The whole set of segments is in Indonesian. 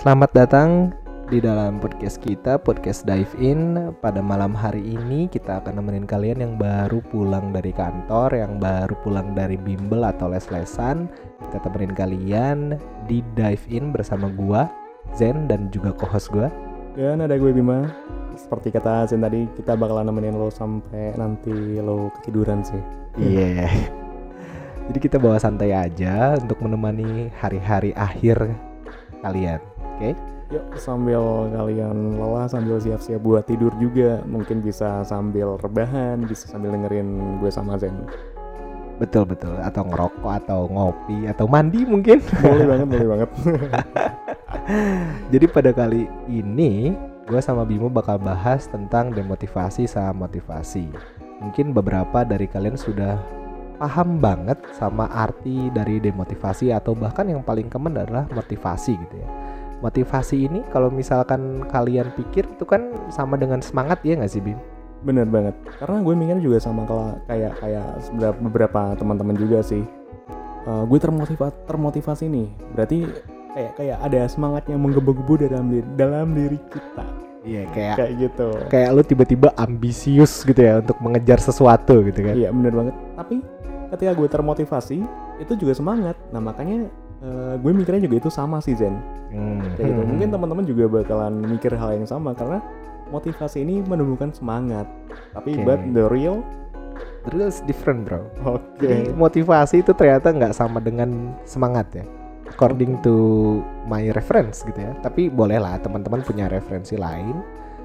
Selamat datang di dalam podcast kita, podcast Dive In. Pada malam hari ini kita akan nemenin kalian yang baru pulang dari kantor, yang baru pulang dari bimbel atau les-lesan. Kita temenin kalian di Dive In bersama gua, Zen dan juga co-host gua. Dan ada gue Bima. Seperti kata Zen tadi, kita bakalan nemenin lo sampai nanti lo ketiduran sih. Iya. Jadi kita bawa santai aja untuk menemani hari-hari akhir kalian. Oke? Yuk sambil kalian lelah sambil siap-siap buat tidur juga mungkin bisa sambil rebahan bisa sambil dengerin gue sama Zen Betul betul. Atau ngerokok atau ngopi atau mandi mungkin. boleh banget boleh banget Jadi pada kali ini gue sama Bimo bakal bahas tentang demotivasi sama motivasi. Mungkin beberapa dari kalian sudah paham banget sama arti dari demotivasi atau bahkan yang paling common adalah motivasi gitu ya. Motivasi ini kalau misalkan kalian pikir itu kan sama dengan semangat ya nggak sih Bim? bener banget karena gue mikirnya juga sama kalau kayak kayak beberapa teman-teman juga sih Eh, gue termotiva termotivasi nih berarti kayak kayak ada semangat yang menggebu-gebu dalam diri dalam diri kita Iya kayak kayak gitu kayak lu tiba-tiba ambisius gitu ya untuk mengejar sesuatu gitu kan. Iya bener banget. Tapi ketika gue termotivasi itu juga semangat. Nah makanya eh, gue mikirnya juga itu sama sih Zen. Hmm. Kayak gitu. Mungkin teman-teman juga bakalan mikir hal yang sama karena motivasi ini menumbuhkan semangat. Tapi Oke. but the real, The real is different bro. oke. Jadi motivasi itu ternyata nggak sama dengan semangat ya. According to my reference gitu ya. Tapi bolehlah teman-teman punya referensi lain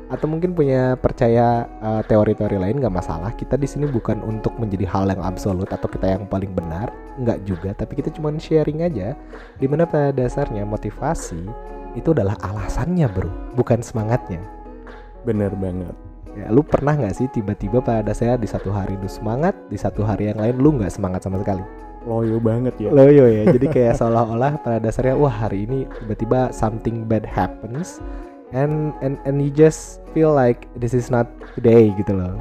atau mungkin punya percaya uh, teori-teori lain nggak masalah. Kita di sini bukan untuk menjadi hal yang absolut atau kita yang paling benar, nggak juga. Tapi kita cuma sharing aja. Di mana pada dasarnya motivasi itu adalah alasannya bro, bukan semangatnya. Bener banget. Ya, lu pernah nggak sih tiba-tiba pada dasarnya di satu hari lu semangat, di satu hari yang lain lu nggak semangat sama sekali? Loyo banget ya. Loyo ya, jadi kayak seolah-olah pada dasarnya wah hari ini tiba-tiba something bad happens and and and you just feel like this is not today gitu loh.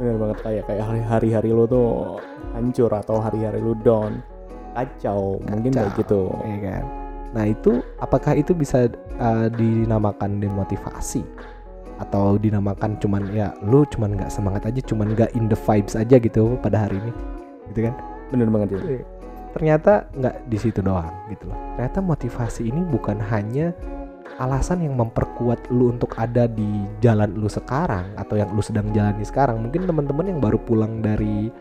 Bener banget kayak kayak hari- hari-hari lu tuh hancur atau hari-hari lu down. Kacau, mungkin kayak gitu. ya kan? Nah itu apakah itu bisa uh, dinamakan demotivasi atau dinamakan cuman ya lu cuman nggak semangat aja, cuman nggak in the vibes aja gitu pada hari ini, gitu kan? Bener banget ya. ternyata nggak di situ doang gitu loh. Ternyata motivasi ini bukan hanya alasan yang memperkuat lu untuk ada di jalan lu sekarang atau yang lu sedang jalani sekarang. Mungkin teman-teman yang baru pulang dari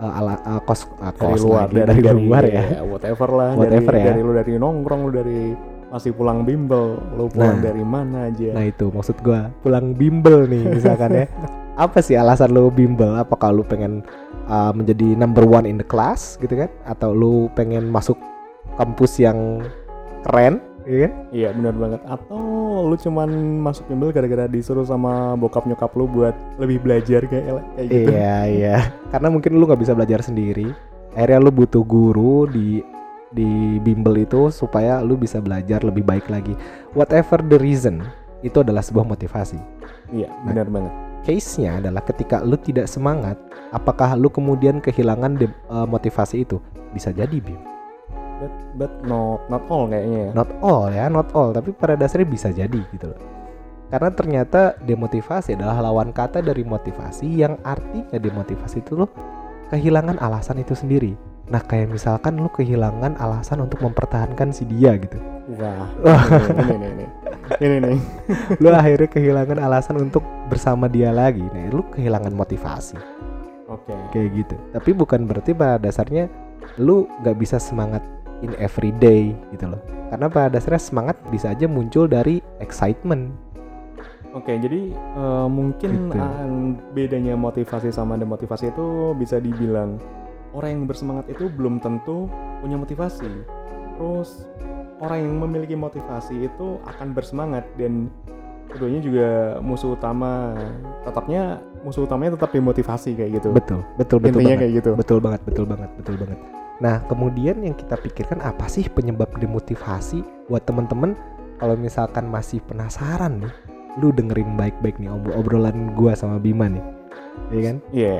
uh, ala uh, kos uh, dari kos luar lagi, dari, luar ya. whatever lah Whatever dari, ya. dari lu dari nongkrong lu dari masih pulang bimbel lu pulang Nah. dari mana aja Nah itu maksud gua pulang bimbel nih misalkan ya. Apa sih alasan lu bimbel? Apakah lu pengen uh, menjadi number one in the class gitu kan? Atau lu pengen masuk kampus yang keren, kan? iya benar banget atau lu cuman masuk bimbel gara-gara disuruh sama bokap nyokap lu buat lebih belajar kayak kayak gitu Iya iya. Karena mungkin lu nggak bisa belajar sendiri. Akhirnya lu butuh guru di di bimbel itu supaya lu bisa belajar lebih baik lagi. Whatever the reason, itu adalah sebuah motivasi. iya benar banget Case-nya adalah ketika lu tidak semangat, apakah lu kemudian kehilangan de- eh, motivasi itu? Bisa jadi, Bim. But, but not not all kayaknya ya Not all ya, not all, tapi pada dasarnya bisa jadi gitu loh. Karena ternyata demotivasi adalah lawan kata dari motivasi yang artinya demotivasi itu lo kehilangan alasan itu sendiri. Nah kayak misalkan lu kehilangan alasan untuk mempertahankan si dia gitu. wah ini ini ini ini nih Lu akhirnya kehilangan alasan untuk bersama dia lagi. Nah lu kehilangan motivasi oke kayak gitu. Tapi bukan berarti pada dasarnya lu nggak bisa semangat in every day gitu loh. Karena pada dasarnya semangat bisa aja muncul dari excitement Oke, jadi eh, mungkin Gitu. bedanya motivasi sama demotivasi itu bisa dibilang orang yang bersemangat itu belum tentu punya motivasi. Terus orang yang memiliki motivasi itu akan bersemangat dan keduanya juga musuh utama tetapnya musuh utamanya tetap demotivasi kayak gitu. Betul, betul, betul Intinya banget. kayak gitu. Betul banget, betul banget, betul banget. Nah, kemudian yang kita pikirkan apa sih penyebab demotivasi buat temen-temen kalau misalkan masih penasaran nih, lu dengerin baik-baik nih obro- obrolan gua sama Bima nih. Iya kan? Iya,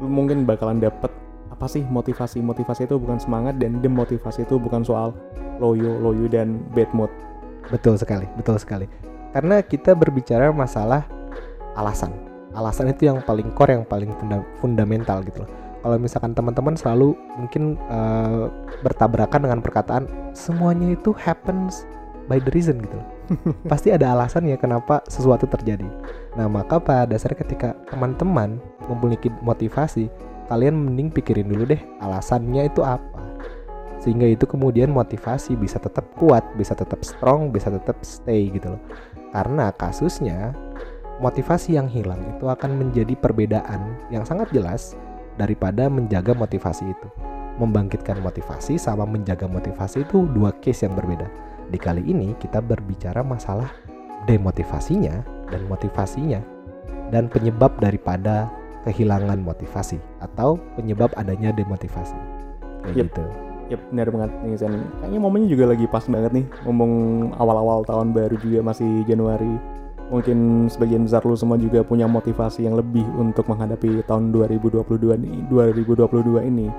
lu mungkin bakalan dapet apa sih motivasi? Motivasi itu bukan semangat dan demotivasi itu bukan soal loyo loyo dan bad mood. Betul sekali betul sekali. Karena kita berbicara masalah alasan. Alasan itu yang paling core yang paling funda fundamental gitu loh kalau misalkan teman-teman selalu mungkin uh, bertabrakan dengan perkataan semuanya itu happens by the reason gitu. Loh pasti ada alasan ya kenapa sesuatu terjadi. Nah maka pada dasarnya ketika teman-teman memiliki motivasi kalian mending pikirin dulu deh alasannya itu apa. Sehingga itu kemudian motivasi bisa tetap kuat bisa tetap strong bisa tetap stay gitu loh. Karena kasusnya motivasi yang hilang itu akan menjadi perbedaan yang sangat jelas daripada menjaga motivasi itu membangkitkan motivasi sama menjaga motivasi itu dua case yang berbeda di kali ini kita berbicara masalah demotivasinya dan motivasinya dan penyebab daripada kehilangan motivasi atau penyebab adanya demotivasi. Kayak Yep. gitu. Yap, benar banget nih Sen. Kayaknya momennya juga lagi pas banget nih. Ngomong awal-awal tahun baru juga masih Januari. Mungkin sebagian besar lu semua juga punya motivasi yang lebih untuk menghadapi tahun 2022 nih, 2022 ini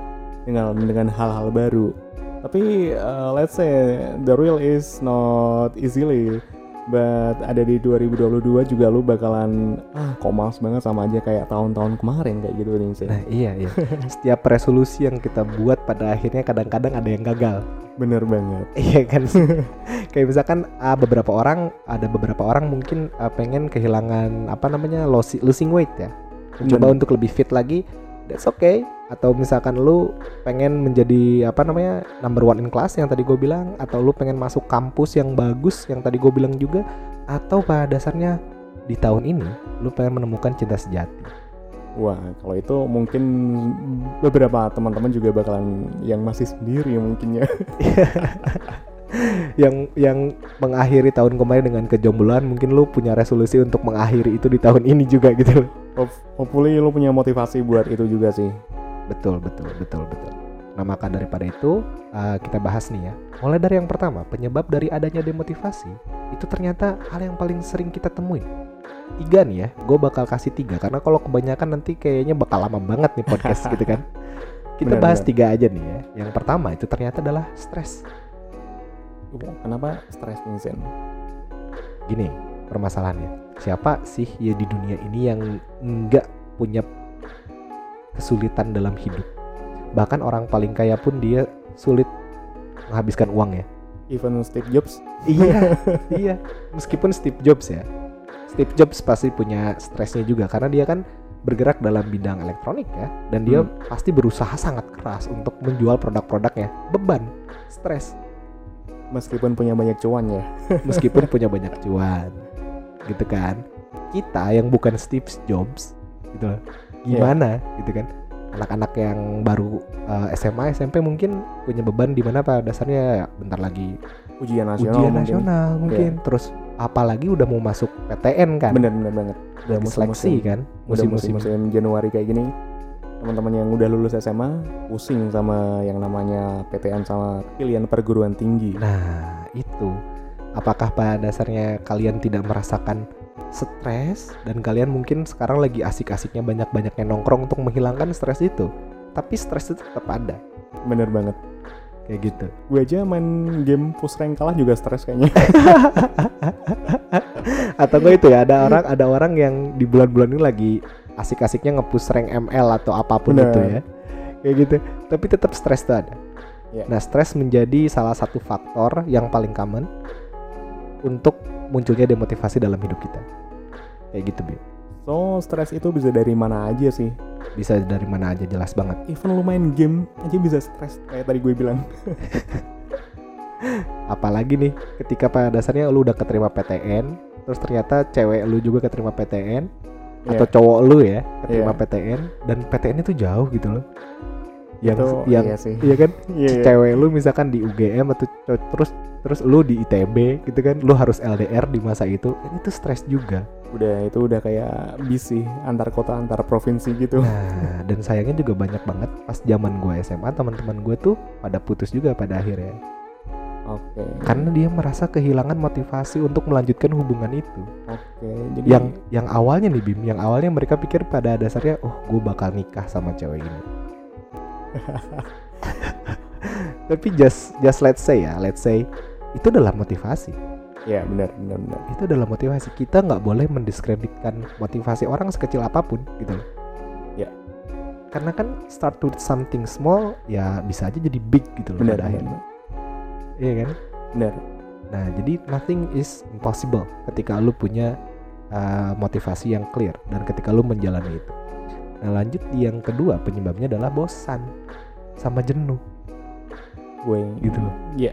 dengan dengan hal-hal baru. Tapi uh, let's say the real is not easily but ada di 2022 juga lu bakalan ah kok males banget sama aja kayak tahun-tahun kemarin kayak gitu nih Sen. Nah, iya iya. Setiap resolusi yang kita buat pada akhirnya kadang-kadang ada yang gagal. Bener banget. Iya kan? Kayak misalkan ah, beberapa orang ada beberapa orang mungkin ah, pengen kehilangan apa namanya losi- losing weight ya. Mencoba Bener. untuk lebih fit lagi, that's okay. Atau misalkan lu pengen menjadi apa namanya number one in class yang tadi gue bilang, atau lu pengen masuk kampus yang bagus yang tadi gue bilang juga, atau pada dasarnya di tahun ini lu pengen menemukan cinta sejati. Wah, kalau itu mungkin beberapa teman-teman juga bakalan yang masih sendiri mungkin ya. yang yang mengakhiri tahun kemarin dengan kejombloan mungkin lu punya resolusi untuk mengakhiri itu di tahun ini juga gitu loh. Hop- Hopefully lu punya motivasi buat itu juga sih. Betul, betul, betul, betul. Nah, maka daripada itu uh, kita bahas nih ya. Mulai dari yang pertama, penyebab dari adanya demotivasi itu ternyata hal yang paling sering kita temuin. Tiga nih ya, gue bakal kasih tiga karena kalau kebanyakan nanti kayaknya bakal lama banget nih podcast gitu kan. Kita Benar, bahas benar. tiga aja nih ya. Yang pertama itu ternyata adalah stres. Kenapa stres nih Zen? Gini permasalahannya, siapa sih ya di dunia ini yang nggak punya kesulitan dalam hidup? Bahkan orang paling kaya pun dia sulit menghabiskan uang ya. Even Steve Jobs iya, iya. Meskipun Steve Jobs ya, Steve Jobs pasti punya stresnya juga karena dia kan bergerak dalam bidang elektronik ya, dan dia Hmm. pasti berusaha sangat keras untuk menjual produk-produknya. Beban, stres, meskipun punya banyak cuan ya. meskipun punya banyak cuan, gitu kan? Kita yang bukan Steve Jobs, gitu loh. Gimana, gitu kan? Anak-anak yang baru uh, SMA, SMP mungkin punya beban di mana pada dasarnya ya bentar lagi Ujian nasional ujian mungkin. nasional mungkin terus apalagi udah mau masuk PTN kan Bener bener banget. udah Udah seleksi musim-musim- kan musim-musim Januari kayak gini. Teman-teman yang udah lulus SMA pusing sama yang namanya PTN sama pilihan perguruan tinggi. nah itu apakah pada dasarnya kalian tidak merasakan stres dan kalian mungkin sekarang lagi asik-asiknya banyak-banyaknya nongkrong untuk menghilangkan stres itu tapi stres itu tetap ada Bener banget. kayak gitu Gue aja main game push rank kalah juga stres kayaknya. atau enggak itu ya ada orang ada orang yang di bulan-bulan ini lagi asik-asiknya nge-push rank ML atau apa pun Bener. itu ya kayak gitu tapi tetap stres tuh ada Ya. nah stres menjadi salah satu faktor yang paling common untuk munculnya demotivasi dalam hidup kita kayak gitu Bi So, stres itu bisa dari mana aja sih. bisa dari mana aja jelas banget Even lu main game aja bisa stres kayak tadi gue bilang. apalagi nih ketika pada dasarnya lu udah keterima PTN terus ternyata cewek lu juga keterima PTN atau Iya. cowok lu ya keterima Iya. PTN dan PTN itu jauh gitu loh yang Itu yang iya sih. iya kan Iya, iya. cewek lu misalkan di UGM atau terus terus lu di ITB gitu kan lu harus LDR di masa itu kan itu stres juga Udah itu udah kayak bis sih antar kota antar provinsi gitu. nah dan sayangnya juga banyak banget pas zaman gue SMA teman-teman gue tuh pada putus juga pada akhirnya Oke. karena dia merasa kehilangan motivasi untuk melanjutkan hubungan itu. Oke. Jadi yang yang awalnya nih Bim yang awalnya mereka pikir pada dasarnya oh gue bakal nikah sama cewek ini. Tapi just just let's say ya let's say itu adalah motivasi. Ya benar benar benar. Itu adalah motivasi. Kita nggak boleh mendiskreditkan motivasi orang sekecil apa pun gitu loh. Ya. karena kan start with something small ya bisa aja jadi big gitu loh benar pada benar akhirnya iya kan? Benar. Nah jadi nothing is impossible ketika lu punya uh, motivasi yang clear dan ketika lu menjalani itu. Nah lanjut yang kedua penyebabnya adalah bosan sama jenuh. Gue Gitu. loh. ya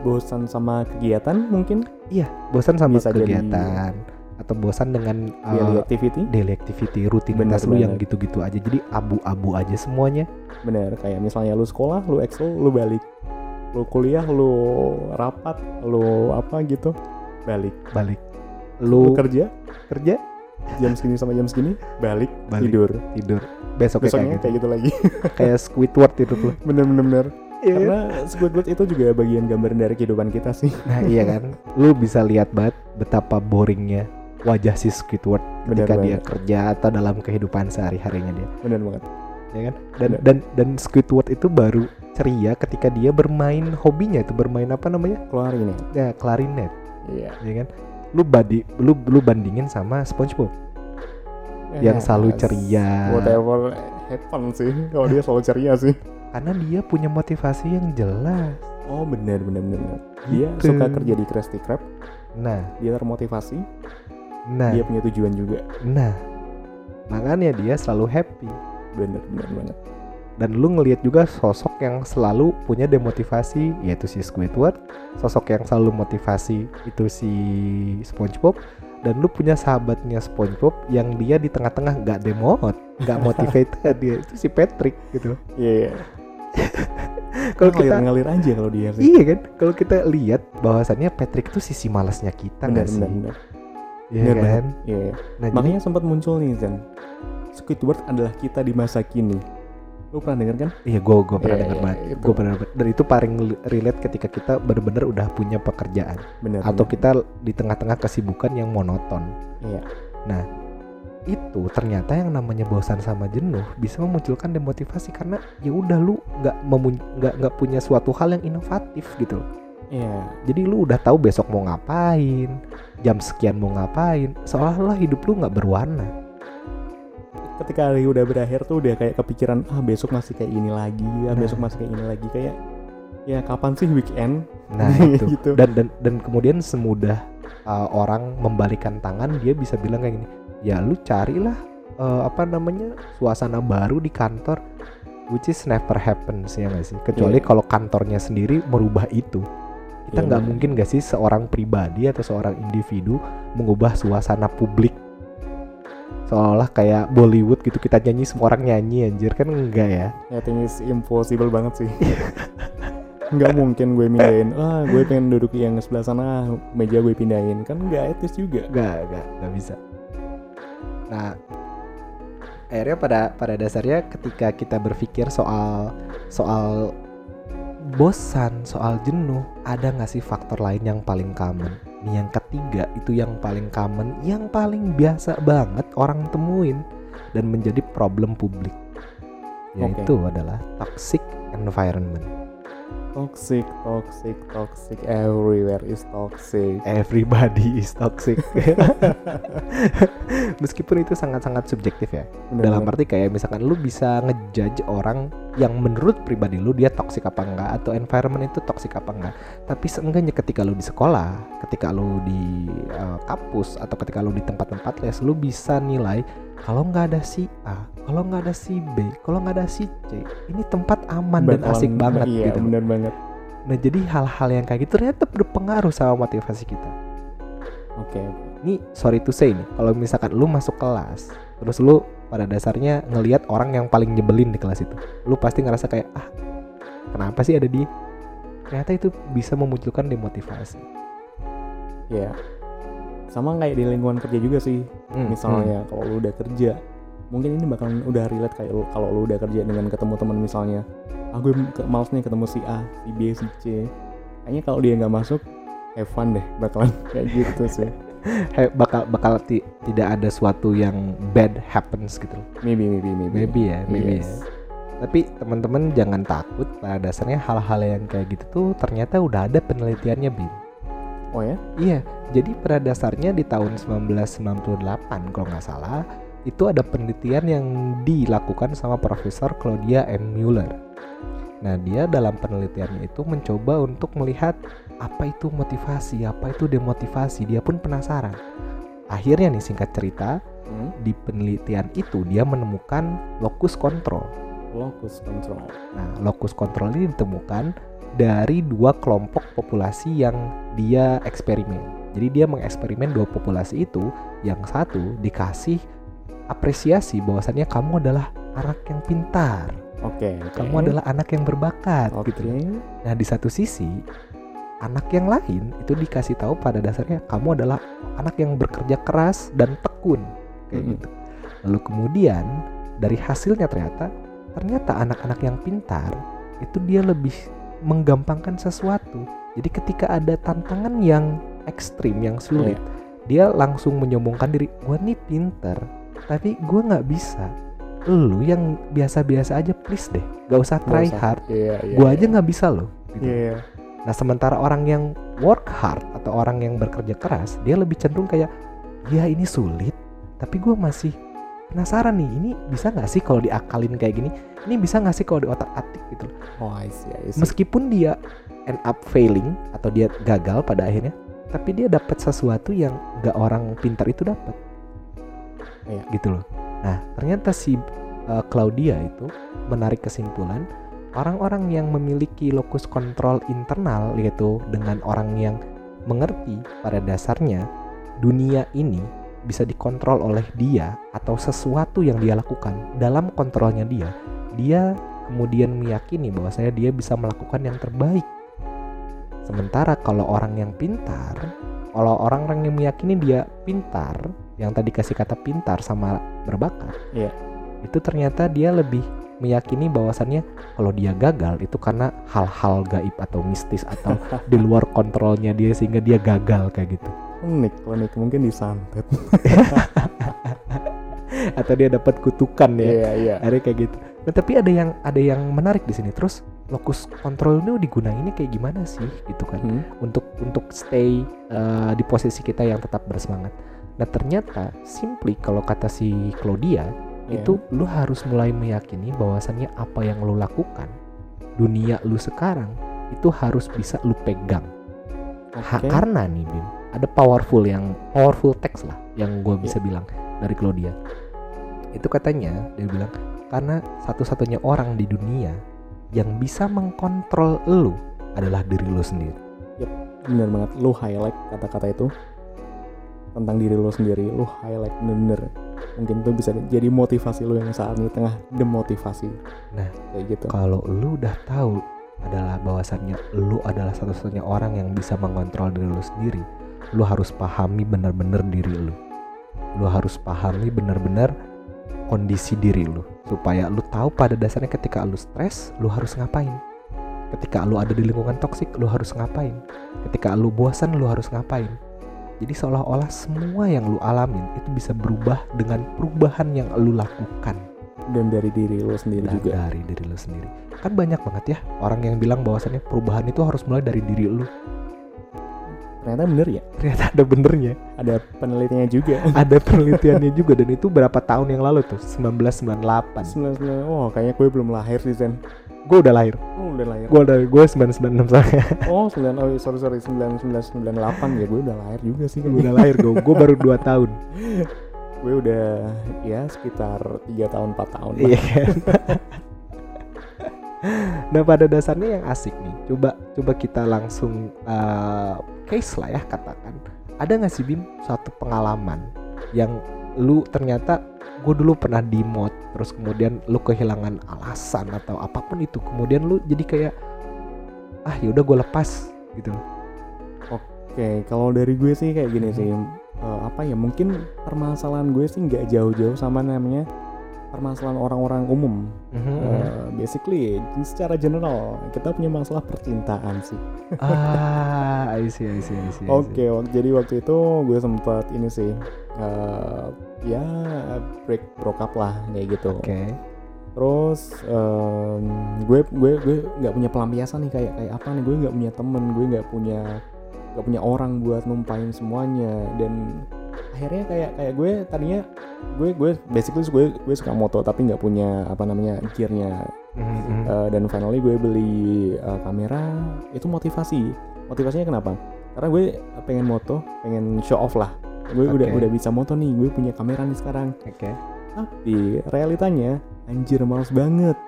bosan sama kegiatan mungkin? Iya bosan sama Bisa jadi- kegiatan atau bosan dengan uh, daily activity? daily activity rutinitas Benar lu yang gitu-gitu aja. Jadi abu-abu aja semuanya. Benar kayak misalnya lu sekolah lu ekskul lu balik lu kuliah lu rapat lu apa gitu? Balik. Balik. Lu lu kerja? kerja? Jam segini sama jam segini balik, Balik. tidur. Tidur. Besoknya besoknya kayak gitu kayak gitu lagi. Kayak Squidward itu tuh. Bener bener bener kan? karena Squidward itu juga bagian gambaran dari kehidupan kita sih. Nah iya kan? Lu bisa lihat banget betapa boringnya wajah si Squidward ketika dia banget. kerja atau dalam kehidupan sehari-harinya dia. Bener banget. Ya kan? Dan dan dan Squidward itu baru ceria ketika dia bermain hobinya itu bermain apa namanya? Keluar ini ya klarinet. Iya. Ya kan? Lu badi lu lu bandingin sama SpongeBob. Yang selalu Yes. ceria. Whatever happen sih. Kalau dia selalu ceria sih. Karena dia punya motivasi yang jelas. Oh bener bener, bener. dia Gitu. suka kerja di Krusty Krab. Nah. Dia termotivasi. Nah. Dia punya tujuan juga. Nah. Makanya dia selalu happy. Bener bener banget dan lu ngelihat juga sosok yang selalu punya demotivasi yaitu si Squidward. Sosok yang selalu motivasi itu si SpongeBob. Dan lu punya sahabatnya SpongeBob yang dia di tengah-tengah nggak demot nggak motivated dia. Itu si Patrick gitu. Iya iya. Kalau kita ngalir aja kalau dia sih iya kan? Kalau kita lihat bahwasannya Patrick itu sisi malasnya kita nggak sih? bener bener Iya kan? Iya iya. nah jadi- makanya sempat muncul nih Zen. Squidward adalah kita di masa kini lu pernah denger kan Iya, gue gue pernah Iya, dengar iya, banget. itu. Gue pernah dan itu paling li- relate ketika kita benar-benar udah punya pekerjaan bener atau bener. kita di tengah-tengah kesibukan yang monoton. iya Itu ternyata yang namanya bosan sama jenuh bisa memunculkan demotivasi karena ya udah lu nggak nggak nggak punya suatu hal yang inovatif gitu loh. iya Jadi lu udah tahu besok mau ngapain, jam sekian mau ngapain, seolah-olah hidup lu nggak berwarna. Ketika hari udah berakhir tuh udah kayak kepikiran ah besok masih kayak ini lagi ah Nah. besok masih kayak ini lagi kayak ya kapan sih weekend Nah itu gitu dan dan dan kemudian semudah uh, orang membalikan tangan dia bisa bilang kayak gini ya lu carilah uh, apa namanya suasana baru di kantor which is never happens ya nggak sih kecuali Iya. kalau kantornya sendiri merubah itu kita Iya, nggak bener. mungkin gak sih seorang pribadi atau seorang individu mengubah suasana publik seolah kayak Bollywood gitu kita nyanyi semua orang nyanyi anjir. Kan enggak ya? I think it's impossible banget sih. Nggak mungkin gue mindahin ah gue pengen duduk yang sebelah sana meja gue pindahin. Kan nggak etis juga. Gak, gak, gak bisa. Nah, akhirnya pada pada dasarnya ketika kita berpikir soal soal bosan, soal jenuh, ada nggak sih faktor lain yang paling common? Nih yang ketiga itu yang paling common, yang paling biasa banget orang temuin dan menjadi problem publik. Yaitu adalah toxic environment. Toxic toxic toxic everywhere is toxic Everybody is toxic. Meskipun itu sangat-sangat subjektif ya. Bener dalam arti kayak misalkan lu bisa ngejudge orang yang menurut pribadi lu dia toksik apa enggak atau environment itu toksik apa enggak tapi seenggaknya ketika lu di sekolah ketika lu di uh, kampus atau ketika lu di tempat-tempat les lu bisa nilai kalau nggak ada si A kalau nggak ada si B kalau nggak ada si C ini tempat aman dan asik banget iya gitu. bener banget. Nah jadi hal-hal yang kayak gitu ternyata berpengaruh sama motivasi kita. Oke ini sorry to say nih kalau misalkan lu masuk kelas terus lu pada dasarnya ngelihat orang yang paling nyebelin di kelas itu lu pasti ngerasa kayak ah kenapa sih ada dia? Ternyata itu bisa memunculkan demotivasi. Ya sama kayak di lingkungan kerja juga sih Hmm, misalnya kalau lu udah kerja mungkin ini bakalan udah relate kayak lu kalau lu udah kerja dengan ketemu teman misalnya ah gue ke- males nih ketemu si A si B si C kayaknya kalau dia nggak masuk have fun deh bakalan kayak gitu sih hmm. He- bakal bakal ti- tidak ada suatu yang bad happens gitu loh. maybe maybe maybe maybe ya maybe Yes. ya tapi teman-teman jangan takut pada dasarnya hal-hal yang kayak gitu tuh ternyata udah ada penelitiannya bin Oh ya? Iya, jadi pada dasarnya di tahun 1998 kalau nggak salah itu ada penelitian yang dilakukan sama Profesor Claudia M. Mueller. Nah, dia dalam penelitiannya itu mencoba untuk melihat apa itu motivasi, apa itu demotivasi. Dia pun penasaran. Akhirnya nih singkat cerita, Hmm? di penelitian itu dia menemukan locus control. Locus control. Nah, locus control ini ditemukan dari dua kelompok populasi yang dia eksperimen. Jadi dia mengeksperimen dua populasi itu, yang satu dikasih apresiasi bahwasannya kamu adalah anak yang pintar, Oke. oke. kamu adalah anak yang berbakat Oke. gitu. Nah, di satu sisi anak yang lain itu dikasih tahu pada dasarnya kamu adalah anak yang bekerja keras dan tekun kayak Mhm. gitu. Lalu kemudian dari hasilnya ternyata ternyata anak-anak yang pintar itu dia lebih menggampangkan sesuatu. Jadi ketika ada tantangan yang ekstrim yang sulit, dia langsung menyombongkan diri, gue nih pinter, tapi gue nggak bisa. Lu yang biasa-biasa aja please deh, gak usah try usah. hard. Iya, iya. Gue iya. aja nggak bisa loh. Gitu. Iya. Nah sementara orang yang work hard atau orang yang bekerja keras, dia lebih cenderung kayak, ya ini sulit, tapi gue masih penasaran nih, ini bisa nggak sih kalau diakalin kayak gini? Ini bisa nggak sih kalau di otak atik gitu. Oh, I see, I see. Meskipun dia end up failing atau dia gagal pada akhirnya, tapi dia dapat sesuatu yang nggak orang pintar itu dapat. Iya. Gitu loh. Nah ternyata si uh, Claudia itu menarik kesimpulan orang-orang yang memiliki locus kontrol internal yaitu dengan orang yang mengerti pada dasarnya dunia ini bisa dikontrol oleh dia atau sesuatu yang dia lakukan dalam kontrolnya dia. Dia kemudian meyakini bahwa saya dia bisa melakukan yang terbaik. Sementara kalau orang yang pintar kalau orang-orang yang meyakini dia pintar yang tadi kasih kata pintar sama berbakat Iya. itu ternyata dia lebih meyakini bahwasannya kalau dia gagal itu karena hal-hal gaib atau mistis atau di luar kontrolnya dia sehingga dia gagal kayak gitu Unik, unik. Mungkin disantet. atau dia dapat kutukan ya Iya, iya. ada kayak gitu nah tapi ada yang ada yang menarik di sini terus locus control ini digunainnya kayak gimana sih gitu kan Hmm? untuk untuk stay uh, di posisi kita yang tetap bersemangat nah ternyata simply kalau kata si Claudia Iya. itu lu harus mulai meyakini bahwasannya apa yang lu lakukan dunia lu sekarang itu harus bisa lu pegang Ha- Oke. karena nih Bim ada powerful yang powerful text lah yang gue bisa bilang dari Claudia. Itu katanya dia bilang karena satu-satunya orang di dunia yang bisa mengkontrol lu adalah diri lu sendiri. Bener banget. Lu highlight kata-kata itu tentang diri lu sendiri. Lu highlight bener-bener. Mungkin itu bisa jadi motivasi lu yang saat ini tengah demotivasi. Nah. kayak gitu. kalau lu udah tahu adalah bahwasannya lu adalah satu-satunya orang yang bisa mengontrol diri lu sendiri lu harus pahami benar-benar diri lu. Lu harus pahami benar-benar kondisi diri lu. Supaya lu tahu pada dasarnya ketika lu stres lu harus ngapain. Ketika lu ada di lingkungan toksik lu harus ngapain. Ketika lu bosan lu harus ngapain. Jadi seolah-olah semua yang lu alamin itu bisa berubah dengan perubahan yang lu lakukan. Dan dari diri lu sendiri dan juga. dari diri lu sendiri. Kan banyak banget ya orang yang bilang bahwasannya perubahan itu harus mulai dari diri lu ternyata bener ya? Ternyata ada benernya. Ada penelitiannya juga. Ada penelitiannya juga dan itu berapa tahun yang lalu tuh? 1998 Sebenarnya, oh kayaknya gue belum lahir sih Zen. Gue udah lahir. Oh udah lahir. Gue udah gue 996 soalnya. Oh 9 oh sorry sorry 1998 ya gue udah lahir juga sih. Gue udah lahir gue gue baru 2 tahun. Gue udah ya sekitar 3 tahun 4 tahun iya kan nah pada dasarnya yang asik nih coba coba kita langsung uh, case lah ya katakan. Ada nggak sih Bim suatu pengalaman yang lu ternyata gue dulu pernah di mod terus kemudian lu kehilangan alasan atau apa pun itu kemudian lu jadi kayak ah yaudah gue lepas gitu. Oke, kalau dari gue sih kayak gini sih, eh, apa ya mungkin permasalahan gue sih nggak jauh-jauh sama namanya permasalahan orang-orang umum. Mhm, Eh, basically, secara general kita punya masalah percintaan sih. ah I see I see I see. Oke, wak- jadi waktu itu gue sempat ini sih, eh, ya break broke up lah kayak gitu. oke Terus em, gue gue gue nggak punya pelampiasan nih kayak kayak apa nih gue nggak punya temen gue nggak punya nggak punya orang buat numpain semuanya dan akhirnya kayak kayak gue tadinya gue gue basically gue gue suka moto tapi nggak punya apa namanya gearnya. Mhm. Uh, dan finally gue beli uh, kamera. Itu motivasi. Motivasinya kenapa? Karena gue pengen moto pengen show off lah. Gue udah Oke. udah bisa moto nih gue punya kamera nih sekarang. Oke. tapi realitanya anjir males banget.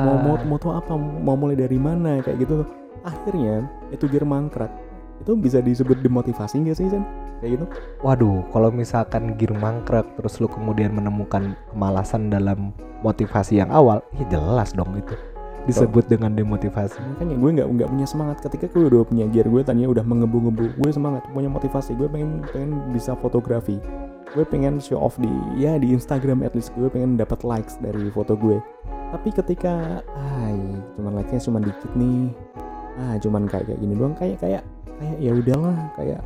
Mau Ah. moto moto apa? Mau mulai dari mana? Kayak gitu. Akhirnya itu gear mangkrak itu bisa disebut demotivasi gak sih Sen? kayak gitu? Waduh, kalau misalkan gear mangkrak terus lu kemudian menemukan kemalasan dalam motivasi yang awal, ya jelas dong itu. Disebut dengan demotivasi. makanya gue nggak nggak punya semangat. Ketika gue udah punya gear gue tadinya udah mengebu-ngebu gue semangat punya motivasi. Gue pengen pengen bisa fotografi. Gue pengen show off di ya di Instagram at least. Gue pengen dapat likes dari foto gue. Tapi ketika ay cuman likesnya cuma dikit nih. Ah cuman kayak kayak gini doang. Kayak kayak kayak ya udahlah kayak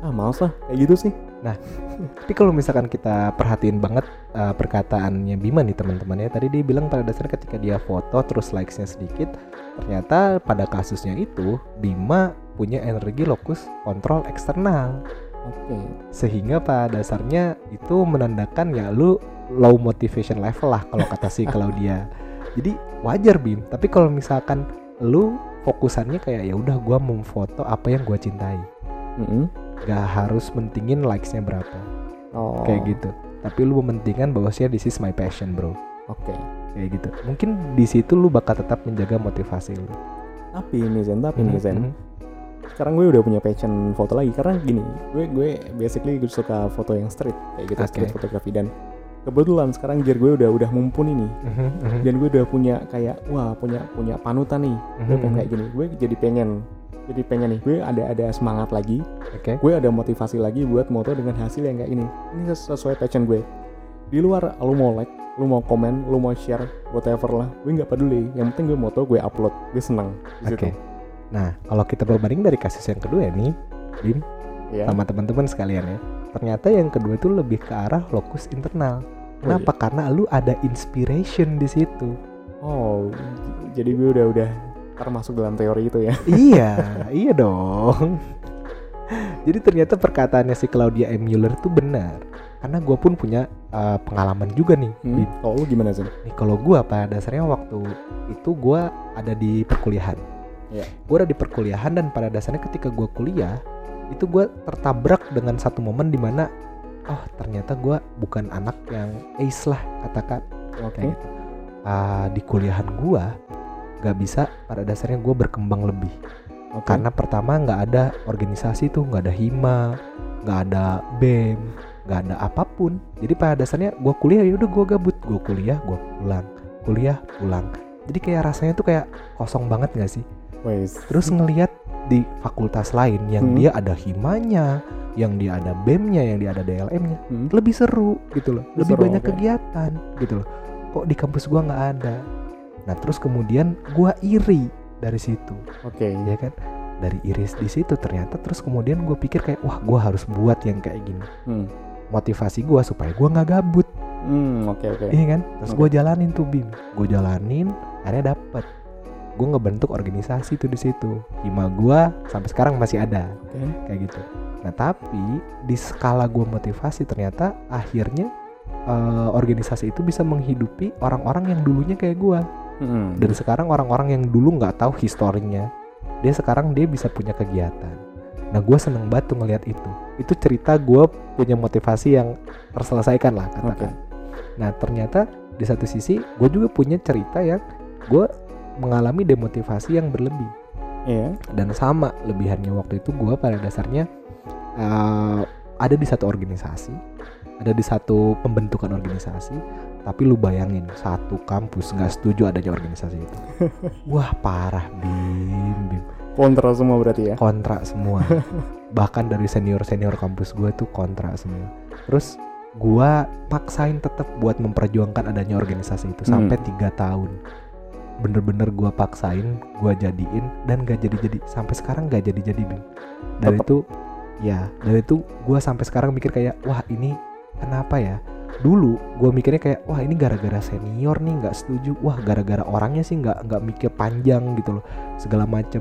ah males lah kayak gitu sih. Tapi kalau misalkan kita perhatiin banget uh, perkataannya Bima nih teman-teman ya, tadi dia bilang pada dasarnya ketika dia foto terus likes-nya sedikit, ternyata pada kasusnya itu Bima punya energi lokus kontrol eksternal. oke. Sehingga pada dasarnya itu menandakan ya lu low motivation level lah kalau kata si Claudia. Jadi wajar Bim. Tapi kalau misalkan lu fokusannya kayak ya udah gua mau foto apa yang gua cintai. Mm-mm. gak harus mentingin likesnya berapa. Oh. Kayak gitu. Tapi lu mementingkan bahwasanya this is my passion bro. Oke. Kayak gitu. Mungkin di situ lu bakal tetap menjaga motivasi lu. Tapi nih Zen tapi nih Zen. Mhm. sekarang gue udah punya passion foto lagi. Karena gini gue gue basically gue suka foto yang street kayak gitu Oke. street fotografi dan kebetulan sekarang gear gue udah udah mumpuni nih. Mhm, mhm. dan gue udah punya kayak wah punya punya panutan nih. Gue Mhm, pengen mhm. kayak gini. Gue jadi pengen jadi pengen nih. Gue ada ada semangat lagi. Oke. Gue ada motivasi lagi buat moto dengan hasil yang kayak ini ini ses- sesuai passion gue. Di luar lu mau like lu mau komen lu mau share whatever lah. Gue nggak peduli. Yang penting gue moto gue upload. Gue seneng Oke. situ. Nah, kalau kita berbanding dari kasus yang kedua nih, Bim, ya sama teman-teman sekalian ya. Ternyata yang kedua itu lebih ke arah lokus internal. Oh, Kenapa? Karena lu ada inspiration di situ. Oh, jadi gue udah udah termasuk dalam teori itu ya. iya, iya dong. Jadi ternyata perkataannya si Claudia M. Mueller itu benar. Karena gue pun punya uh, pengalaman juga nih. Bim. Oh, lu gimana sih? Nih kalau gue pada dasarnya waktu itu gue ada di perkuliahan. Iya. Gue ada di perkuliahan dan pada dasarnya ketika gue kuliah itu gue tertabrak dengan satu momen di mana oh ternyata gue bukan anak yang ace lah katakan Oke. kayak gitu. Ah, di kuliahan gue gak bisa pada dasarnya gue berkembang lebih Oke. karena pertama nggak ada organisasi tuh nggak ada hima nggak ada bem nggak ada apa pun jadi pada dasarnya gue kuliah ya udah gue gabut gue kuliah gue pulang kuliah pulang jadi kayak rasanya tuh kayak kosong banget gak sih Wes. terus ngelihat di fakultas lain yang Hmm. dia ada himanya yang dia ada bemnya yang dia ada DLM-nya Hmm. lebih seru gitu loh lebih Seru, banyak oke. kegiatan gitu loh kok di kampus gua nggak ada nah terus kemudian gua iri dari situ Oke. ya kan dari iris di situ ternyata terus kemudian gue pikir kayak wah gua harus buat yang kayak gini Hmm. motivasi gua supaya gua nggak gabut Hmm, oke oke. iya kan terus Oke. gua jalanin tuh bim gue jalanin akhirnya dapet gue ngebentuk organisasi tuh di situ. Hima gua sampai sekarang masih ada. Oke. kayak gitu. Nah tapi di skala gua motivasi ternyata akhirnya eh, organisasi itu bisa menghidupi orang-orang yang dulunya kayak gua. Hmm. dan sekarang orang-orang yang dulu nggak tahu historinya dia sekarang dia bisa punya kegiatan. Nah gue seneng banget tuh ngeliat itu. Itu cerita gue punya motivasi yang terselesaikan lah katakan. Nah ternyata di satu sisi gue juga punya cerita yang gue mengalami demotivasi yang berlebih. Iya. dan sama lebihannya waktu itu gue pada dasarnya eh, ada di satu organisasi ada di satu pembentukan organisasi tapi lu bayangin satu kampus nggak setuju adanya organisasi itu. Wah parah bim bim. Kontra semua berarti ya. kontra semua. Bahkan dari senior senior kampus gue tuh kontra semua. Terus gue paksain tetap buat memperjuangkan adanya organisasi itu sampai tiga tahun bener-bener gue paksain gue jadiin dan gak jadi-jadi sampai sekarang gak jadi-jadi bim. Dan Tetep. itu ya dari itu gue sampai sekarang mikir kayak wah ini kenapa ya? Dulu gue mikirnya kayak wah ini gara-gara senior nih nggak setuju. Wah gara-gara orangnya sih nggak nggak mikir panjang gitu loh segala macem.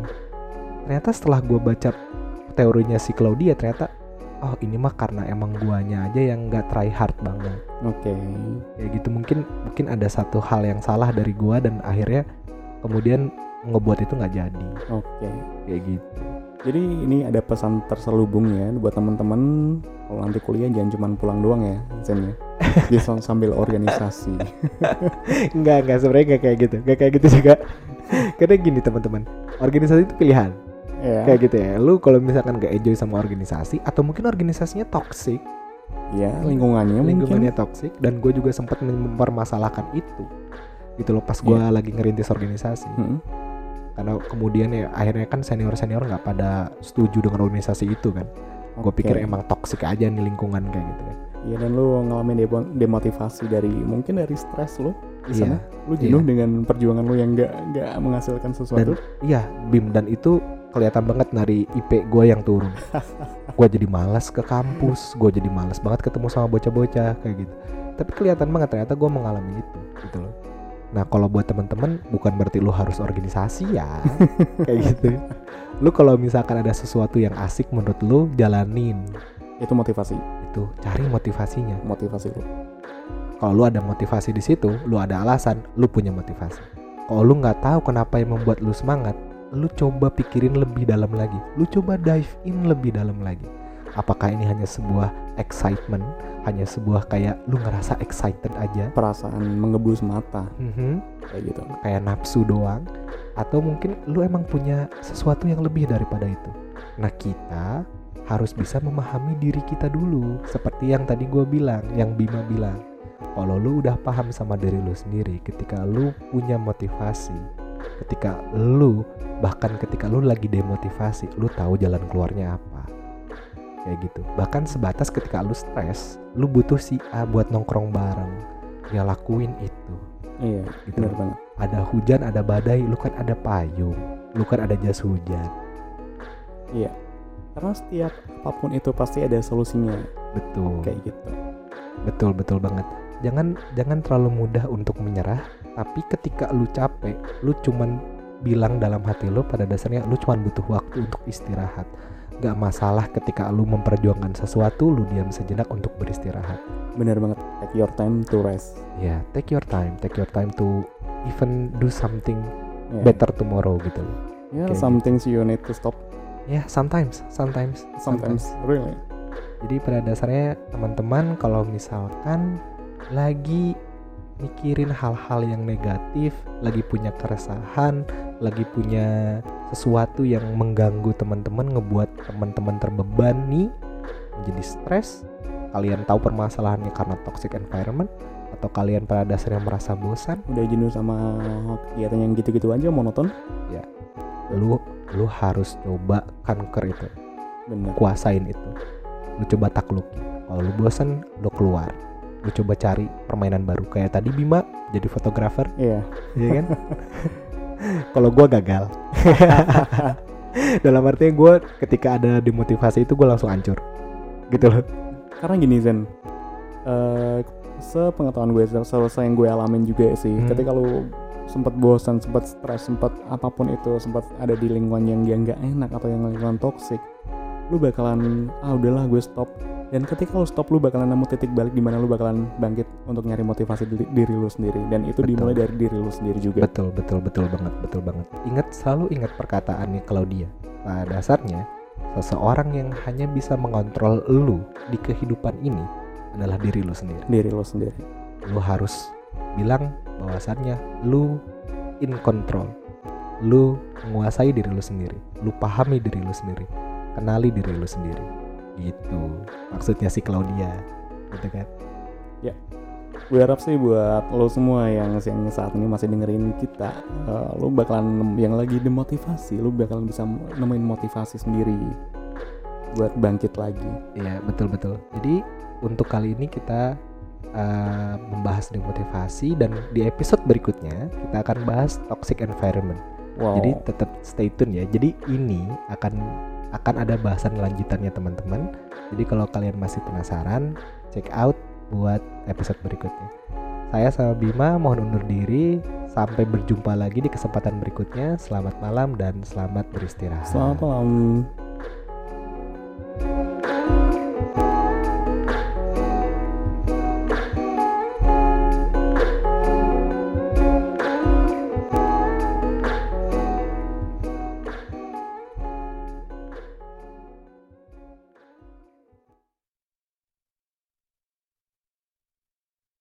Ternyata setelah gue baca teorinya si Claudia ternyata oh ini mah karena emang guanya aja yang nggak try hard banget Oke. kayak gitu mungkin mungkin ada satu hal yang salah dari gua dan akhirnya kemudian ngebuat itu nggak jadi Oke. kayak gitu Jadi ini ada pesan terselubung ya buat teman-teman kalau nanti kuliah jangan cuma pulang doang ya, Zen ya. Bisa sambil organisasi. Enggak, enggak sebenarnya enggak kayak gitu. Enggak kayak gitu juga. Karena gini teman-teman, organisasi itu pilihan. Ya. Kayak gitu ya. Lu kalau misalkan gak enjoy sama organisasi atau mungkin organisasinya toxic, Ya, lingkungannya, lingkungannya mungkin. toxic dan gue juga sempat mempermasalahkan itu. Gitu loh pas gue lagi ngerintis organisasi. Hmm. Karena kemudian ya akhirnya kan senior-senior nggak pada setuju dengan organisasi itu kan. Gue Oke. pikir emang toxic aja nih lingkungan kayak gitu kan. Iya dan lu ngalamin demo- demotivasi dari mungkin dari stres lu di Iya, sana. Lu jenuh dengan perjuangan lu yang nggak nggak menghasilkan sesuatu. Iya, Bim dan itu kelihatan banget dari IP gue yang turun. gue jadi malas ke kampus, gue jadi malas banget ketemu sama bocah-bocah kayak gitu. Tapi kelihatan banget ternyata gue mengalami itu, gitu loh. Nah kalau buat teman-teman bukan berarti lu harus organisasi ya, kayak gitu. Lu kalau misalkan ada sesuatu yang asik menurut lu jalanin Itu motivasi, itu, cari motivasinya. motivasi lu. Kalau lu ada motivasi di situ, lu ada alasan, lu punya motivasi. Kalau lu nggak tahu kenapa yang membuat lu semangat, lu coba pikirin lebih dalam lagi. Lu coba dive in lebih dalam lagi. Apakah ini hanya sebuah excitement, hanya sebuah kayak lu ngerasa excited aja, Perasaan mengebus mata Mhm, kayak gitu. kayak nafsu doang, atau mungkin lu emang punya sesuatu yang lebih daripada itu. Nah kita harus bisa memahami diri kita dulu, seperti yang tadi gue bilang, yang Bima bilang. Kalau lu udah paham sama diri lu sendiri, ketika lu punya motivasi, ketika lu bahkan ketika lu lagi demotivasi, lu tahu jalan keluarnya apa. Kayak gitu. Bahkan sebatas ketika lu stres, lu butuh si A buat nongkrong bareng. Ya lakuin itu. Iya, Gitu. benar banget. Ada hujan, ada badai, lu kan ada payung. Lu kan ada jas hujan. Iya. Karena setiap apa pun itu pasti ada solusinya Betul. kayak gitu. Betul, betul banget. Jangan jangan terlalu mudah untuk menyerah, tapi ketika lu capek, lu cuman bilang dalam hati lu pada dasarnya lu cuman butuh waktu untuk istirahat. Gak masalah ketika lu memperjuangkan sesuatu, lu diam sejenak untuk beristirahat. Benar banget. Take your time to rest. Ya, take your time, take your time to even do something Yeah. better tomorrow gitu loh. Yeah, Kayak some things you need to stop. Ya, sometimes, sometimes, Sometimes, really. Jadi pada dasarnya teman-teman kalau misalkan lagi mikirin hal-hal yang negatif, lagi punya keresahan, lagi punya sesuatu yang mengganggu teman-teman, ngebuat teman-teman terbebani, menjadi stres, kalian tahu permasalahannya karena toxic environment atau kalian pada dasarnya merasa bosan, Udah jenuh sama kegiatan yang gitu-gitu aja monoton. lu lu harus coba conquer itu, Bener. kuasain itu. Lu coba takluki. Kalau lu bosan, lu keluar. Lu coba cari permainan baru. Kayak tadi Bima jadi fotografer, Iya. ya kan? Kalau gua gagal. Dalam artinya gue ketika ada demotivasi itu gue langsung hancur. Gitu loh. Karena gini Zen. eh sepengetahuan gue, se- selesai yang gue alamin juga sih. Hmm. Ketika lu sempat bosan, sempat stres, sempat apa pun itu, sempat ada di lingkungan yang yang nggak enak atau yang lingkungan toksik, lu bakalan ah udahlah gue stop. Dan ketika lu stop, lu bakalan nemu titik balik di mana lu bakalan bangkit untuk nyari motivasi diri, diri lu sendiri. Dan itu Betul. dimulai dari diri lu sendiri juga. Betul, betul, betul banget, betul banget. Ingat selalu ingat perkataannya Claudia. Pada dasarnya, seseorang yang hanya bisa mengontrol lu di kehidupan ini adalah diri lu sendiri. Diri lu sendiri. Lu harus bilang bahwasannya lu in control. Lu menguasai diri lu sendiri. Lu pahami diri lu sendiri. Kenali diri lu sendiri. Gitu. Maksudnya si Claudia. Gitu kan? gue harap sih buat lo semua yang yang saat ini masih dengerin kita eh, lo bakalan yang lagi demotivasi lo bakalan bisa nemuin motivasi sendiri buat bangkit lagi Iya betul betul. Jadi untuk kali ini kita uh, membahas demotivasi dan di episode berikutnya kita akan bahas toxic environment. Wow Jadi tetap stay tune ya. Jadi ini akan akan ada bahasan lanjutannya teman-teman. Jadi kalau kalian masih penasaran, check out buat episode berikutnya. Saya sama Bima mohon undur diri. Sampai berjumpa lagi di kesempatan berikutnya. Selamat malam dan selamat beristirahat. selamat malam